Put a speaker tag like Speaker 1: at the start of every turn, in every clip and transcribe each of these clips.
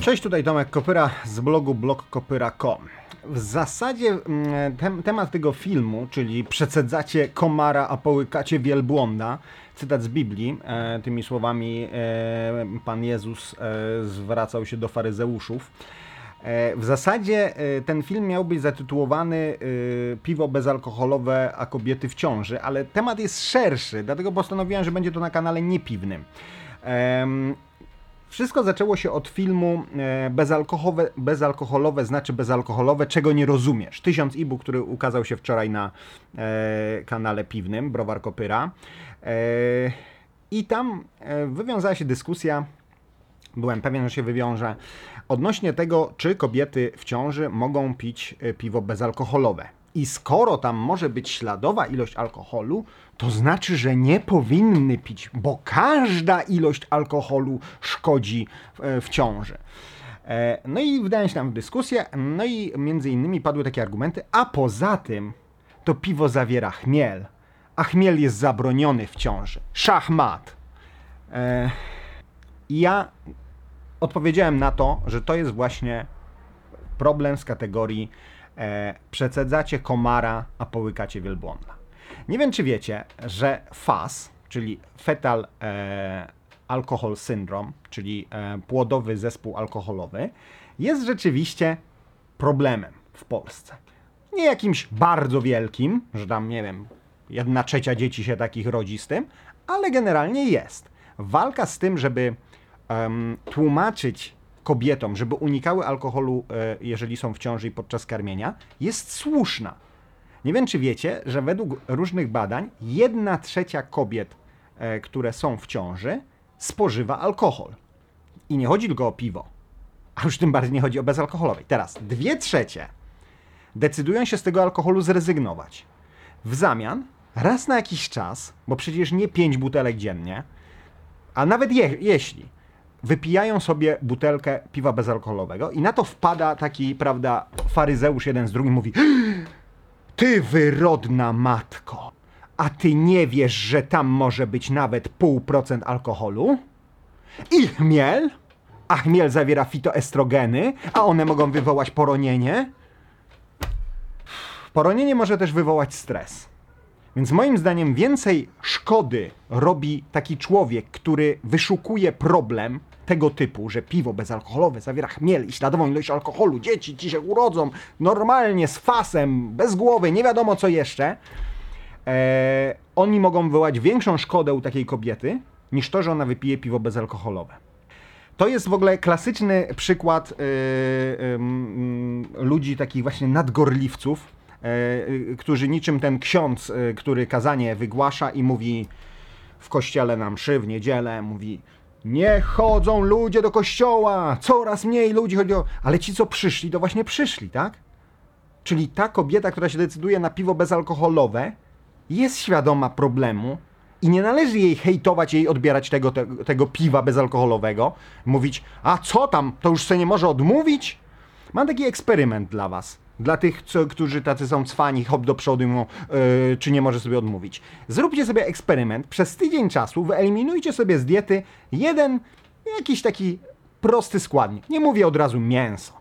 Speaker 1: Cześć, tutaj Tomek Kopyra z blogu blogkopyra.com. W zasadzie mm, tem, temat tego filmu, czyli przecedzacie komara, a połykacie wielbłąda, cytat z Biblii, e, tymi słowami e, Pan Jezus e, zwracał się do faryzeuszów. E, W zasadzie e, ten film miał być zatytułowany e, Piwo bezalkoholowe, a kobiety w ciąży, ale temat jest szerszy, dlatego postanowiłem, że będzie to na kanale niepiwnym. Wszystko zaczęło się od filmu e, bezalkoholowe, bezalkoholowe znaczy bezalkoholowe, czego nie rozumiesz. Tysiąc e-book, który ukazał się wczoraj na e, kanale piwnym Browar Kopyra. E, I tam e, wywiązała się dyskusja, byłem pewien, że się wywiąże, odnośnie tego, czy kobiety w ciąży mogą pić e, piwo bezalkoholowe. I skoro tam może być śladowa ilość alkoholu, to znaczy, że nie powinny pić, bo każda ilość alkoholu szkodzi e, w ciąży. E, No i wdałem się tam w dyskusję, no i między innymi padły takie argumenty, a poza tym to piwo zawiera chmiel, a chmiel jest zabroniony w ciąży. Szachmat. E, I ja odpowiedziałem na to, że to jest właśnie problem z kategorii e, przecedzacie komara, a połykacie wielbłąda. Nie wiem, czy wiecie, że FAS, czyli Fetal e, Alcohol Syndrome, czyli e, płodowy zespół alkoholowy, jest rzeczywiście problemem w Polsce. Nie jakimś bardzo wielkim, że tam, nie wiem, jedna trzecia dzieci się takich rodzi z tym, ale generalnie jest. Walka z tym, żeby em, tłumaczyć kobietom, żeby unikały alkoholu, e, jeżeli są w ciąży i podczas karmienia, jest słuszna. Nie wiem, czy wiecie, że według różnych badań jedna trzecia kobiet, e, które są w ciąży, spożywa alkohol. I nie chodzi tylko o piwo, a już tym bardziej nie chodzi o bezalkoholowej. Teraz, dwie trzecie decydują się z tego alkoholu zrezygnować. W zamian, raz na jakiś czas, bo przecież nie pięć butelek dziennie, a nawet je, jeśli wypijają sobie butelkę piwa bezalkoholowego i na to wpada taki, prawda, faryzeusz jeden z drugim mówi ty wyrodna matko, a ty nie wiesz, że tam może być nawet pół procent alkoholu? I chmiel? A chmiel zawiera fitoestrogeny, a one mogą wywołać poronienie? Poronienie może też wywołać stres. Więc moim zdaniem więcej szkody robi taki człowiek, który wyszukuje problem tego typu, że piwo bezalkoholowe zawiera chmiel i śladową ilość alkoholu, dzieci ci się urodzą normalnie, z fasem, bez głowy, nie wiadomo co jeszcze. E, oni mogą wywołać większą szkodę u takiej kobiety, niż to, że ona wypije piwo bezalkoholowe. To jest w ogóle klasyczny przykład yy, ym, ludzi takich właśnie nadgorliwców, yy, którzy niczym ten ksiądz, yy, który kazanie wygłasza i mówi w kościele na mszy w niedzielę, mówi nie chodzą ludzie do kościoła, coraz mniej ludzi chodzi o... Ale ci, co przyszli, to właśnie przyszli, tak? Czyli ta kobieta, która się decyduje na piwo bezalkoholowe, jest świadoma problemu i nie należy jej hejtować, jej odbierać tego, tego, tego piwa bezalkoholowego, mówić, a co tam, to już sobie nie może odmówić? Mam taki eksperyment dla was. Dla tych, co, którzy tacy są cwani, hop do przodu, mówią, yy, czy nie może sobie odmówić. Zróbcie sobie eksperyment. Przez tydzień czasu wyeliminujcie sobie z diety jeden jakiś taki prosty składnik. Nie mówię od razu mięso,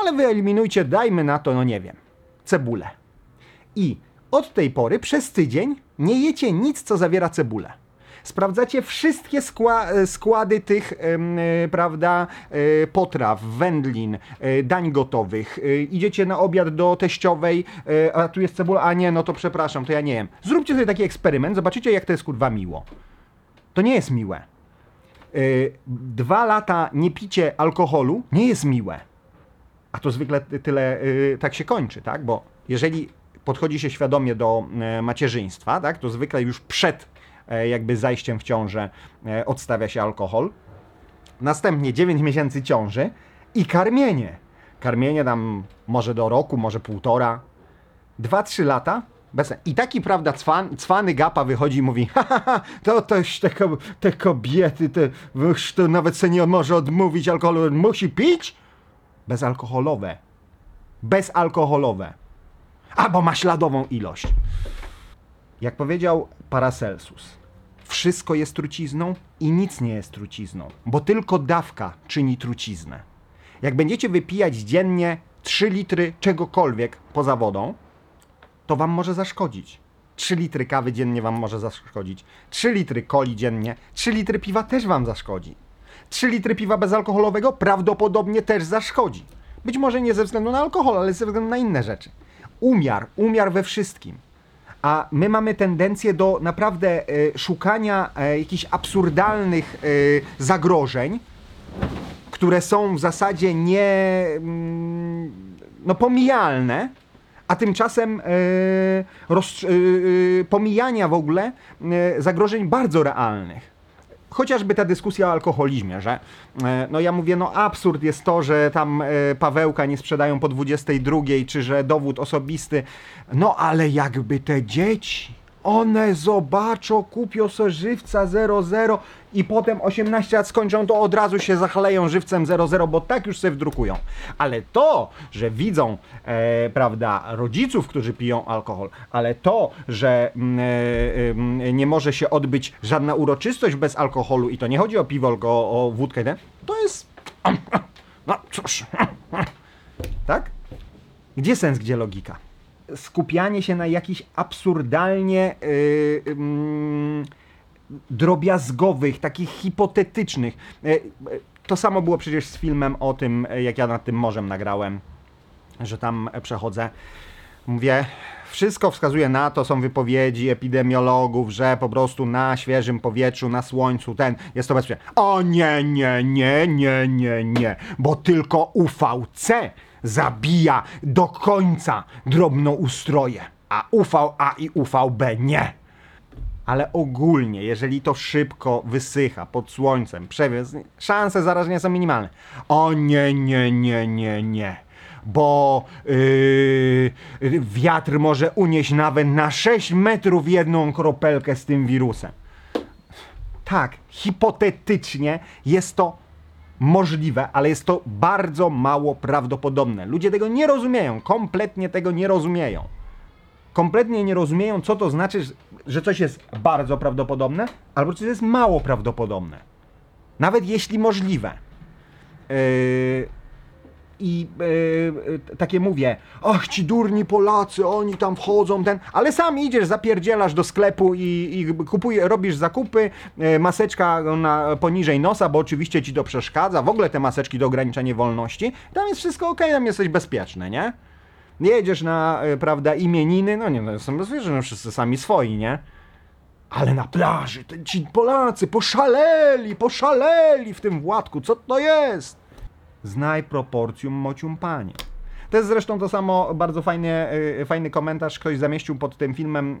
Speaker 1: ale wyeliminujcie, dajmy na to, no nie wiem, cebulę. I od tej pory przez tydzień nie jecie nic, co zawiera cebulę. Sprawdzacie wszystkie skła- składy tych, e, prawda, e, potraw, wędlin, e, dań gotowych. E, Idziecie na obiad do teściowej, e, a tu jest cebula, a nie, no to przepraszam, to ja nie jem. Zróbcie sobie taki eksperyment, zobaczycie, jak to jest kurwa miło. To nie jest miłe. E, Dwa lata nie picie alkoholu nie jest miłe. A to zwykle ty- tyle tak się kończy, tak? Bo jeżeli podchodzi się świadomie do e, macierzyństwa, tak, to zwykle już przed e, jakby zajściem w ciążę e, odstawia się alkohol. Następnie 9 miesięcy ciąży i karmienie. Karmienie tam może do roku, może półtora. 2-3 lata bez... I taki, prawda, cwan, cwany gapa wychodzi i mówi, ha, ha, ha to te, te kobiety, te, to nawet sobie nie może odmówić alkoholu, musi pić? Bezalkoholowe. Bezalkoholowe. Albo ma śladową ilość. Jak powiedział Paracelsus, wszystko jest trucizną i nic nie jest trucizną, bo tylko dawka czyni truciznę. Jak będziecie wypijać dziennie 3 litry czegokolwiek poza wodą, to wam może zaszkodzić. 3 litry kawy dziennie wam może zaszkodzić. 3 litry coli dziennie, 3 litry piwa też wam zaszkodzi. 3 litry piwa bezalkoholowego prawdopodobnie też zaszkodzi. Być może nie ze względu na alkohol, ale ze względu na inne rzeczy. Umiar, umiar we wszystkim. A my mamy tendencję do naprawdę e, szukania e, jakichś absurdalnych e, zagrożeń, które są w zasadzie nie mm, no, pomijalne, a tymczasem roz, pomijania w ogóle zagrożeń bardzo realnych. Chociażby ta dyskusja o alkoholizmie, że e, no ja mówię, no absurd jest to, że tam e, Pawełka nie sprzedają po 22, czy że dowód osobisty, no ale jakby te dzieci, one zobaczą, kupią sobie żywca 00 i potem 18 lat skończą, to od razu się zachleją żywcem 00, bo tak już sobie wdrukują. Ale to, że widzą, e, prawda, rodziców, którzy piją alkohol, ale to, że mm, e, mm, nie może się odbyć żadna uroczystość bez alkoholu i to nie chodzi o piwo, tylko o, o wódkę, nie? to jest... No cóż, tak? Gdzie sens, gdzie logika? Skupianie się na jakichś absurdalnie mm, drobiazgowych, takich hipotetycznych. Yy, yy, to samo było przecież z filmem o tym, jak ja nad tym morzem nagrałem, że tam przechodzę. Mówię, wszystko wskazuje na to, są wypowiedzi epidemiologów, że po prostu na świeżym powietrzu, na słońcu, ten jest to bezpieczne. O nie, nie, nie, nie, nie, nie, bo tylko UVC zabija do końca drobnoustroje, a UVA i UVB nie. Ale ogólnie, jeżeli to szybko wysycha pod słońcem, przewiózł, szanse zarażenia są minimalne. O nie, nie, nie, nie, nie. Bo yy, wiatr może unieść nawet na 6 metrów jedną kropelkę z tym wirusem. Tak, hipotetycznie jest to możliwe, ale jest to bardzo mało prawdopodobne. Ludzie tego nie rozumieją, kompletnie tego nie rozumieją. Kompletnie nie rozumieją, co to znaczy, że coś jest bardzo prawdopodobne, albo coś jest mało prawdopodobne. Nawet jeśli możliwe. Yy, i e, takie mówię, ach ci durni Polacy, oni tam wchodzą, ten, ale sam idziesz, zapierdzielasz do sklepu i, i kupuje, robisz zakupy, e, maseczka na, poniżej nosa, bo oczywiście ci to przeszkadza, w ogóle te maseczki do ograniczania wolności, tam jest wszystko ok, tam jesteś bezpieczny, nie? Jedziesz na, e, prawda, imieniny, no nie, no są bezpieczni, no wszyscy sami swoi, nie? Ale na plaży, ci Polacy poszaleli, poszaleli w tym Władku, co to jest? Znaj proporcjum mocium panie. To jest zresztą to samo, bardzo fajny, fajny komentarz ktoś zamieścił pod tym filmem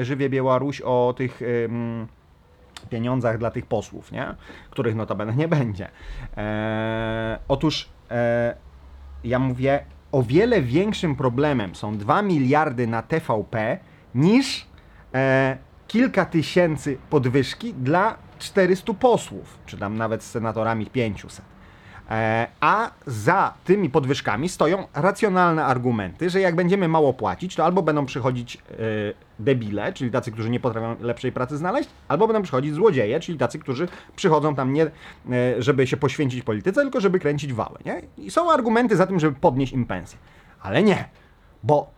Speaker 1: Żywie Białoruś o tych pieniądzach dla tych posłów, nie? których notabene nie będzie. E, otóż e, ja mówię, o wiele większym problemem są 2 miliardy na TVP niż e, kilka tysięcy podwyżki dla 400 posłów, czy tam nawet z senatorami 500. E, a za tymi podwyżkami stoją racjonalne argumenty, że jak będziemy mało płacić, to albo będą przychodzić e, debile, czyli tacy, którzy nie potrafią lepszej pracy znaleźć, albo będą przychodzić złodzieje, czyli tacy, którzy przychodzą tam nie, e, żeby się poświęcić polityce, tylko żeby kręcić wały. Nie? I są argumenty za tym, żeby podnieść im pensję. Ale nie, bo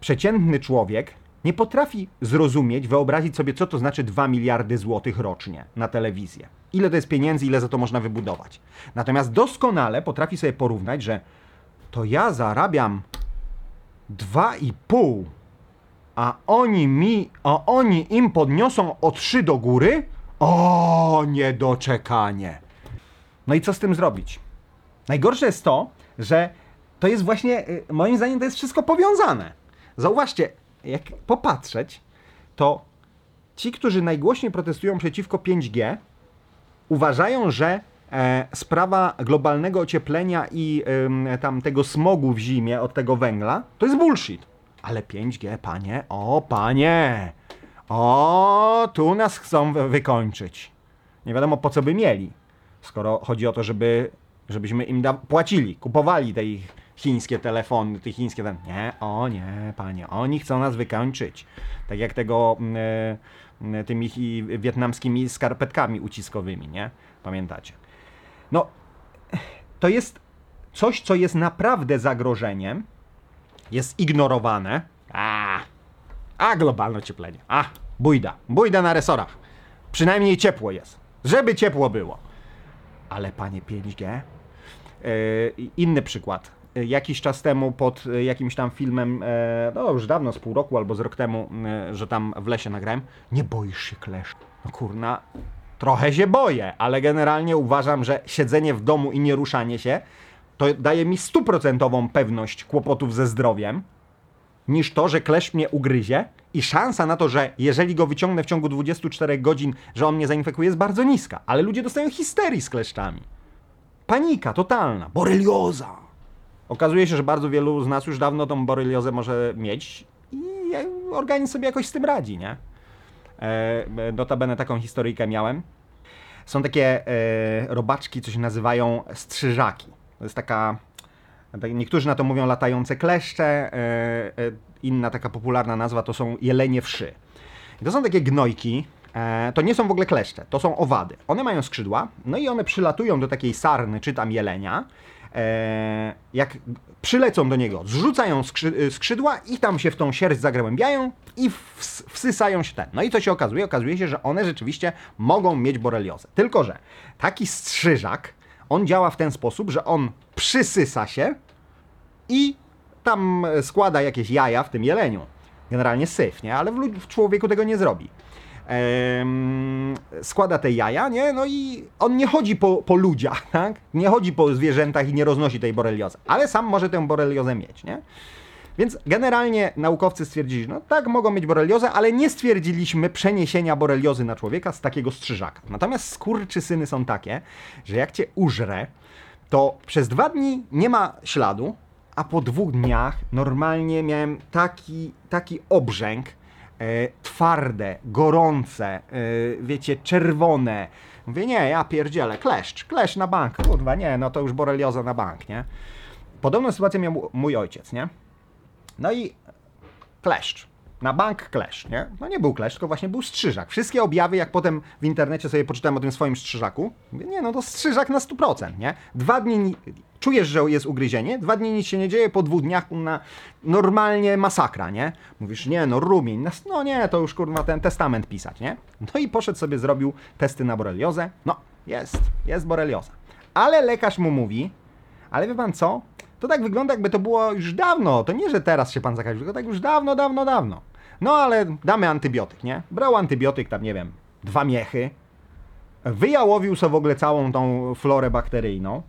Speaker 1: przeciętny człowiek nie potrafi zrozumieć, wyobrazić sobie, co to znaczy 2 miliardy złotych rocznie na telewizję. Ile to jest pieniędzy, ile za to można wybudować. Natomiast doskonale potrafi sobie porównać, że to ja zarabiam 2,5, a oni mi, a oni im podniosą o 3 do góry? O, niedoczekanie. No i co z tym zrobić? Najgorsze jest to, że to jest właśnie, y, moim zdaniem, to jest wszystko powiązane. Zauważcie, jak popatrzeć, to ci, którzy najgłośniej protestują przeciwko 5G, uważają, że e, sprawa globalnego ocieplenia i e, tam tego smogu w zimie od tego węgla to jest bullshit. Ale 5G, panie, o panie, o tu nas chcą wykończyć. Nie wiadomo po co by mieli, skoro chodzi o to, żeby, żebyśmy im płacili, kupowali te ich chińskie telefony, te chińskie ten. Nie, o nie, panie, oni chcą nas wykończyć. Tak jak tego y, tymi wietnamskimi skarpetkami uciskowymi, nie? Pamiętacie? No, to jest coś, co jest naprawdę zagrożeniem, jest ignorowane. A, a globalne ocieplenie. A, bójda. Bójda na resorach. Przynajmniej ciepło jest. Żeby ciepło było. Ale panie 5G? Yy, inny przykład. Yy, Jakiś czas temu pod yy, jakimś tam filmem, e, no już dawno, z pół roku albo z rok temu, że tam w lesie nagrałem, nie boisz się klesz. No kurna, trochę się boję, ale generalnie uważam, że siedzenie w domu i nie ruszanie się to daje mi stuprocentową pewność kłopotów ze zdrowiem, niż to, że klesz mnie ugryzie i szansa na to, że jeżeli go wyciągnę w ciągu 24 godzin, że on mnie zainfekuje jest bardzo niska. Ale ludzie dostają histerii z kleszczami. Panika totalna. Borelioza. Okazuje się, że bardzo wielu z nas już dawno tą boreliozę może mieć i organizm sobie jakoś z tym radzi, nie? E, notabene taką historyjkę miałem. Są takie e, robaczki, co się nazywają strzyżaki. To jest taka, tak- niektórzy na to mówią latające kleszcze, e, e, inna taka popularna nazwa to są jelenie wszy. To są takie gnojki, e, to nie są w ogóle kleszcze, to są owady. One mają skrzydła, no i one przylatują do takiej sarny czy tam jelenia. E, jak przylecą do niego, zrzucają skrzy, skrzydła i tam się w tą sierść zagłębiają i ws, wsysają się ten. No i co się okazuje? Okazuje się, że one rzeczywiście mogą mieć boreliozę. Tylko, że taki strzyżak, on działa w ten sposób, że on przysysa się i tam składa jakieś jaja w tym jeleniu. Generalnie syf, nie? Ale w, w człowieku tego nie zrobi. Składa te jaja, nie? No i on nie chodzi po, po ludziach, tak? Nie chodzi po zwierzętach i nie roznosi tej boreliozy, ale sam może tę boreliozę mieć, nie? Więc generalnie naukowcy stwierdzili, no tak, mogą mieć boreliozę, ale nie stwierdziliśmy przeniesienia boreliozy na człowieka z takiego strzyżaka. Natomiast skurczysyny są takie, że jak cię użre, to przez dwa dni nie ma śladu, a po dwóch dniach normalnie miałem taki, taki obrzęk, twarde, gorące, e, wiecie, czerwone. Mówię, nie, ja pierdzielę, kleszcz, kleszcz na bank, kurwa, nie, no to już borelioza na bank, nie? Podobną sytuację miał mój ojciec, nie? No i kleszcz. Na bank kleszcz, nie? No nie był kleszcz, tylko właśnie był strzyżak. Wszystkie objawy, jak potem w internecie sobie poczytałem o tym swoim strzyżaku, mówię, nie, no to strzyżak na 100%, nie? Dwa dni, ni- czujesz, że jest ugryzienie, dwa dni nic się nie dzieje, po dwóch dniach na normalnie masakra, nie? Mówisz, nie, no rumień, nas- no nie, to już kurwa ten testament pisać, nie? No i poszedł sobie, zrobił testy na boreliozę, no, jest, jest borelioza. Ale lekarz mu mówi, ale wie pan co? To tak wygląda, jakby to było już dawno. To nie, że teraz się pan zakaził, tylko tak już dawno, dawno, dawno. No ale damy antybiotyk, nie? Brał antybiotyk, tam nie wiem, dwa miechy. Wyjałowił sobie w ogóle całą tą florę bakteryjną.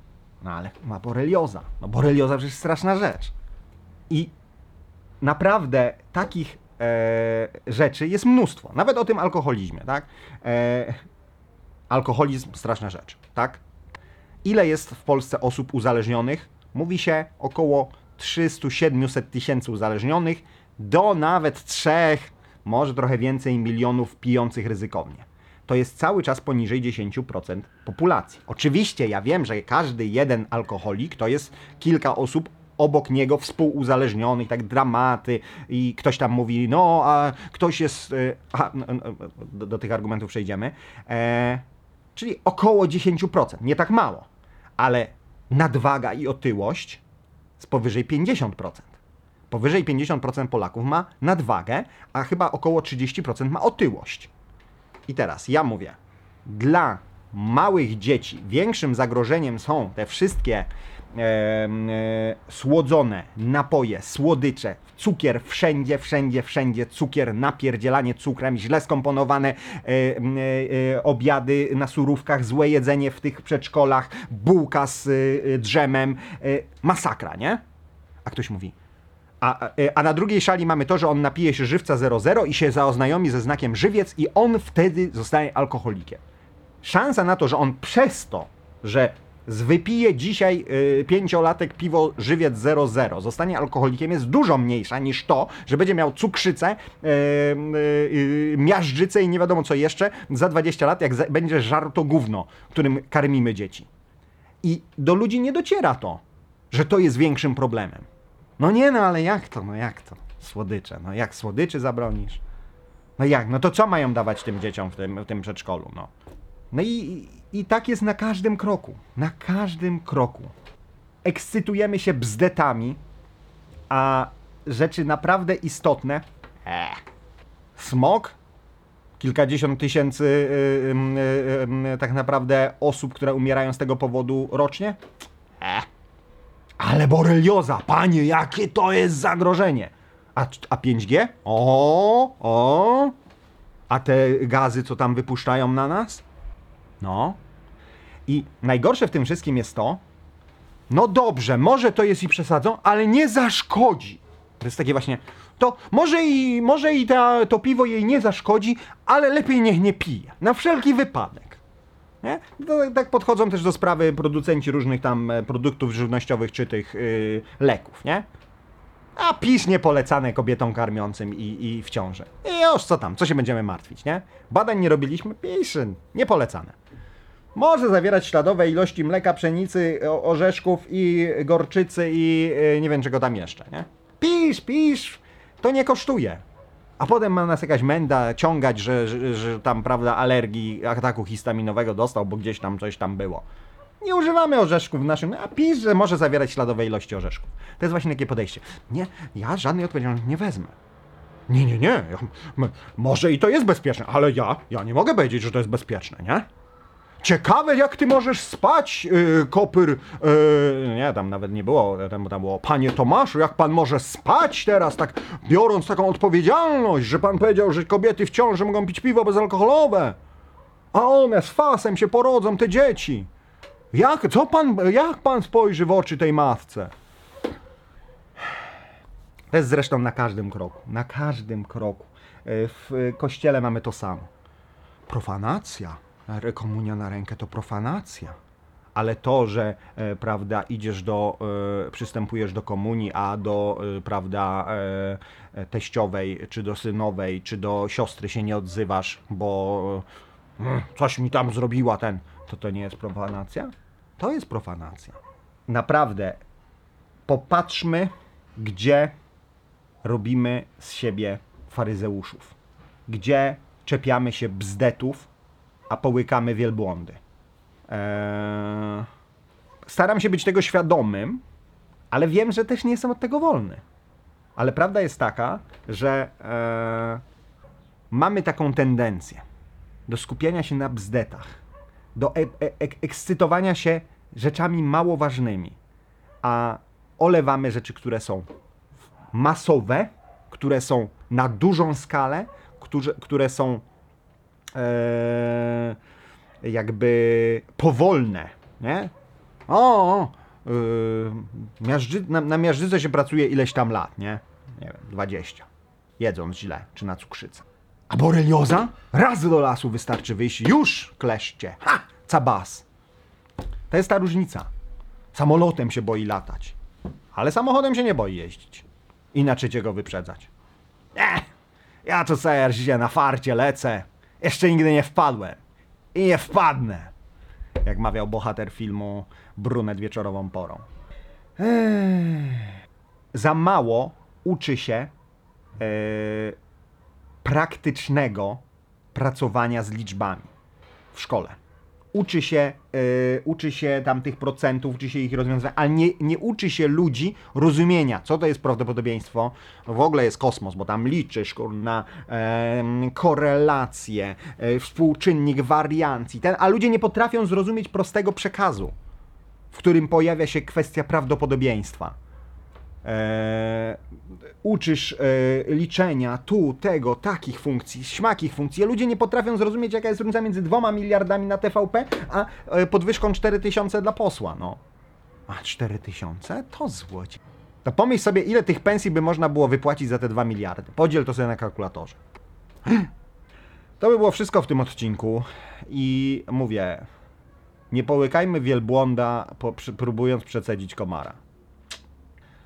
Speaker 1: No ale ma borelioza. No borelioza przecież straszna rzecz. I naprawdę takich e, rzeczy jest mnóstwo. Nawet o tym alkoholizmie, tak? E, alkoholizm straszna rzecz, tak? Ile jest w Polsce osób uzależnionych? Mówi się około 300-700 tysięcy uzależnionych do nawet 3, może trochę więcej milionów pijących ryzykownie. To jest cały czas poniżej 10% populacji. Oczywiście ja wiem, że każdy jeden alkoholik to jest kilka osób obok niego współuzależnionych, tak dramaty i ktoś tam mówi, no a ktoś jest, no, do, do tych argumentów przejdziemy, e, czyli około 10%, nie tak mało, ale nadwaga i otyłość z powyżej 50%. Powyżej 50% Polaków ma nadwagę, a chyba około 30% ma otyłość. I teraz ja mówię, dla małych dzieci większym zagrożeniem są te wszystkie em, e, słodzone napoje, słodycze, cukier wszędzie, wszędzie, wszędzie, cukier, napierdzielanie cukrem, źle skomponowane e, e, e, obiady na surówkach, złe jedzenie w tych przedszkolach, bułka z e, drzemem, e, masakra, nie? A ktoś mówi, a, a- a na drugiej szali mamy to, że on napije się żywca 00 i się zaoznajomi ze znakiem żywiec i on wtedy zostaje alkoholikiem. Szansa na to, że on przez to, że wypije dzisiaj y, pięciolatek piwo żywiec 00 zostanie alkoholikiem jest dużo mniejsza niż to, że będzie miał cukrzycę, y, y, y, miażdżycę i nie wiadomo co jeszcze za 20 lat, jak za, będzie żarł to gówno, którym karmimy dzieci. I do ludzi nie dociera to, że to jest większym problemem. No nie, no ale jak to, no jak to? Słodycze, no jak słodyczy zabronisz? No jak, no to co mają dawać tym dzieciom w tym, w tym przedszkolu, no? No i, i tak jest na każdym kroku, na każdym kroku. ekscytujemy się bzdetami, a rzeczy naprawdę istotne. E, smog? Kilkadziesiąt tysięcy y, ym, y, ym, tak naprawdę osób, które umierają z tego powodu rocznie? E. Ale borelioza, panie, jakie to jest zagrożenie! A, a 5G? O, o! A te gazy, co tam wypuszczają na nas? No. I najgorsze w tym wszystkim jest to, no dobrze, może to jest i przesadzą, ale nie zaszkodzi. To jest takie właśnie, to może i, może i ta, to piwo jej nie zaszkodzi, ale lepiej niech nie pije. Na wszelki wypadek. Nie? To, tak podchodzą też do sprawy producenci różnych tam e, produktów żywnościowych czy tych yy, leków, nie? A PiS niepolecane kobietom karmiącym i, i w ciąży. I już co tam, co się będziemy martwić, nie? Badań nie robiliśmy, PiS niepolecane. Może zawierać śladowe ilości mleka, pszenicy, orzeszków i gorczycy i yy, nie wiem czego tam jeszcze, nie? Pisz, pisz, to nie kosztuje. A potem ma nas jakaś menda ciągać, że, że, że tam, prawda, alergii, ataku histaminowego dostał, bo gdzieś tam coś tam było. Nie używamy orzeszków w naszym, a pisz, że może zawierać śladowe ilości orzeszków. To jest właśnie takie podejście. Nie, ja żadnej odpowiedzialności nie wezmę. Nie, nie, nie. Ja, może i to jest bezpieczne, ale ja, ja nie mogę powiedzieć, że to jest bezpieczne, nie? Ciekawe, jak ty możesz spać, yy, kopyr. Yy, nie, tam nawet nie było, tam, tam było, panie Tomaszu, jak pan może spać teraz, tak biorąc taką odpowiedzialność, że pan powiedział, że kobiety w ciąży mogą pić piwo bezalkoholowe, a one z fasem się porodzą, te dzieci. Jak, co pan, jak pan spojrzy w oczy tej matce? To jest zresztą na każdym kroku, na każdym kroku. Yy, W kościele mamy to samo profanacja. Komunia na rękę to profanacja. Ale to, że e, prawda, idziesz do, e, przystępujesz do komunii, a do e, prawda, e, e, teściowej, czy do synowej, czy do siostry się nie odzywasz, bo e, mm, coś mi tam zrobiła ten, to to nie jest profanacja? To jest profanacja. Naprawdę, popatrzmy, gdzie robimy z siebie faryzeuszów. Gdzie czepiamy się bzdetów, a połykamy wielbłądy. Eee, staram się być tego świadomym, ale wiem, że też nie jestem od tego wolny. Ale prawda jest taka, że eee, mamy taką tendencję do skupiania się na bzdetach, do e- e- ek- ekscytowania się rzeczami mało ważnymi, a olewamy rzeczy, które są masowe, które są na dużą skalę, które są e, jakby powolne, nie? O, o yy, miażdży, na, na miażdżyce się pracuje ileś tam lat, nie? Nie wiem, 20. Jedząc źle, czy na cukrzycę. A borelioza? Raz do lasu wystarczy wyjść, już kleszcie. Ha! Cabas. To jest ta różnica. Samolotem się boi latać, ale samochodem się nie boi jeździć. Inaczej cię go wyprzedzać. Eh, ja sobie życie na farcie lecę. Jeszcze nigdy nie wpadłem. I nie wpadnę. Jak mawiał bohater filmu Brunet wieczorową porą. Za mało uczy się e, praktycznego pracowania z liczbami w szkole. Uczy się, e, uczy się tam tych procentów, uczy się ich rozwiązywania, ale nie, nie uczy się ludzi rozumienia, co to jest prawdopodobieństwo. W ogóle jest kosmos, bo tam liczysz na korelację, e, współczynnik wariancji, ten, a ludzie nie potrafią zrozumieć prostego przekazu, w którym pojawia się kwestia prawdopodobieństwa. E, uczysz e, liczenia tu, tego, takich funkcji, śmakich funkcji. A ludzie nie potrafią zrozumieć, jaka jest różnica między dwoma miliardami na TVP, a e, podwyżką 4000 dla posła. No. A 4000? To złocie. To pomyśl sobie, ile tych pensji by można było wypłacić za te 2 miliardy. Podziel to sobie na kalkulatorze. To by było wszystko w tym odcinku. I mówię, nie połykajmy wielbłąda, po, próbując przecedzić komara.